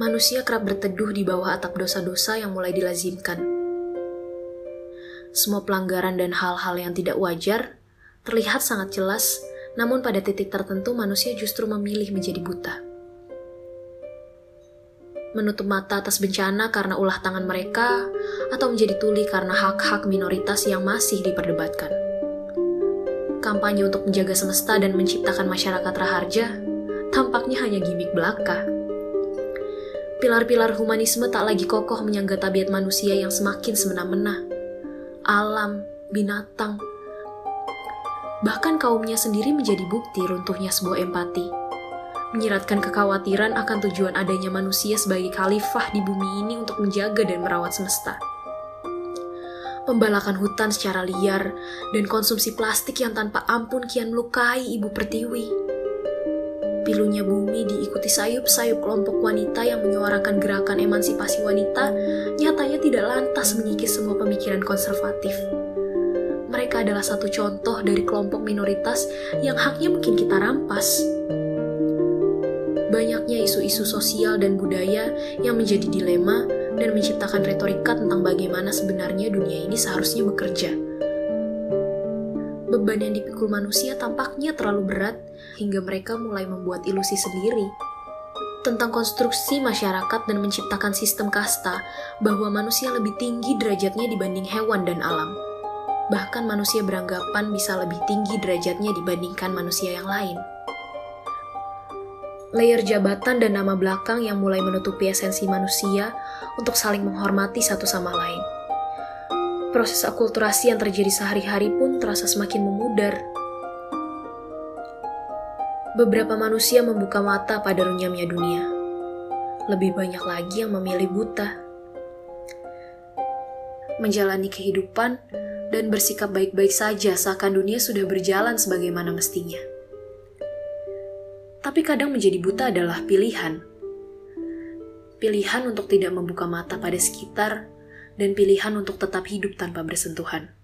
manusia kerap berteduh di bawah atap dosa-dosa yang mulai dilazimkan. Semua pelanggaran dan hal-hal yang tidak wajar terlihat sangat jelas, namun pada titik tertentu manusia justru memilih menjadi buta. Menutup mata atas bencana karena ulah tangan mereka, atau menjadi tuli karena hak-hak minoritas yang masih diperdebatkan. Kampanye untuk menjaga semesta dan menciptakan masyarakat raharja tampaknya hanya gimmick belaka. Pilar-pilar humanisme tak lagi kokoh menyangga tabiat manusia yang semakin semena-mena. Alam, binatang, bahkan kaumnya sendiri menjadi bukti runtuhnya sebuah empati. Menyiratkan kekhawatiran akan tujuan adanya manusia sebagai khalifah di bumi ini untuk menjaga dan merawat semesta. Pembalakan hutan secara liar dan konsumsi plastik yang tanpa ampun kian melukai ibu pertiwi pilunya bumi diikuti sayup-sayup kelompok wanita yang menyuarakan gerakan emansipasi wanita, nyatanya tidak lantas mengikis semua pemikiran konservatif. Mereka adalah satu contoh dari kelompok minoritas yang haknya mungkin kita rampas. Banyaknya isu-isu sosial dan budaya yang menjadi dilema dan menciptakan retorika tentang bagaimana sebenarnya dunia ini seharusnya bekerja beban yang dipikul manusia tampaknya terlalu berat hingga mereka mulai membuat ilusi sendiri tentang konstruksi masyarakat dan menciptakan sistem kasta bahwa manusia lebih tinggi derajatnya dibanding hewan dan alam. Bahkan manusia beranggapan bisa lebih tinggi derajatnya dibandingkan manusia yang lain. Layer jabatan dan nama belakang yang mulai menutupi esensi manusia untuk saling menghormati satu sama lain proses akulturasi yang terjadi sehari-hari pun terasa semakin memudar. Beberapa manusia membuka mata pada runyamnya dunia. Lebih banyak lagi yang memilih buta. Menjalani kehidupan dan bersikap baik-baik saja seakan dunia sudah berjalan sebagaimana mestinya. Tapi kadang menjadi buta adalah pilihan. Pilihan untuk tidak membuka mata pada sekitar dan pilihan untuk tetap hidup tanpa bersentuhan.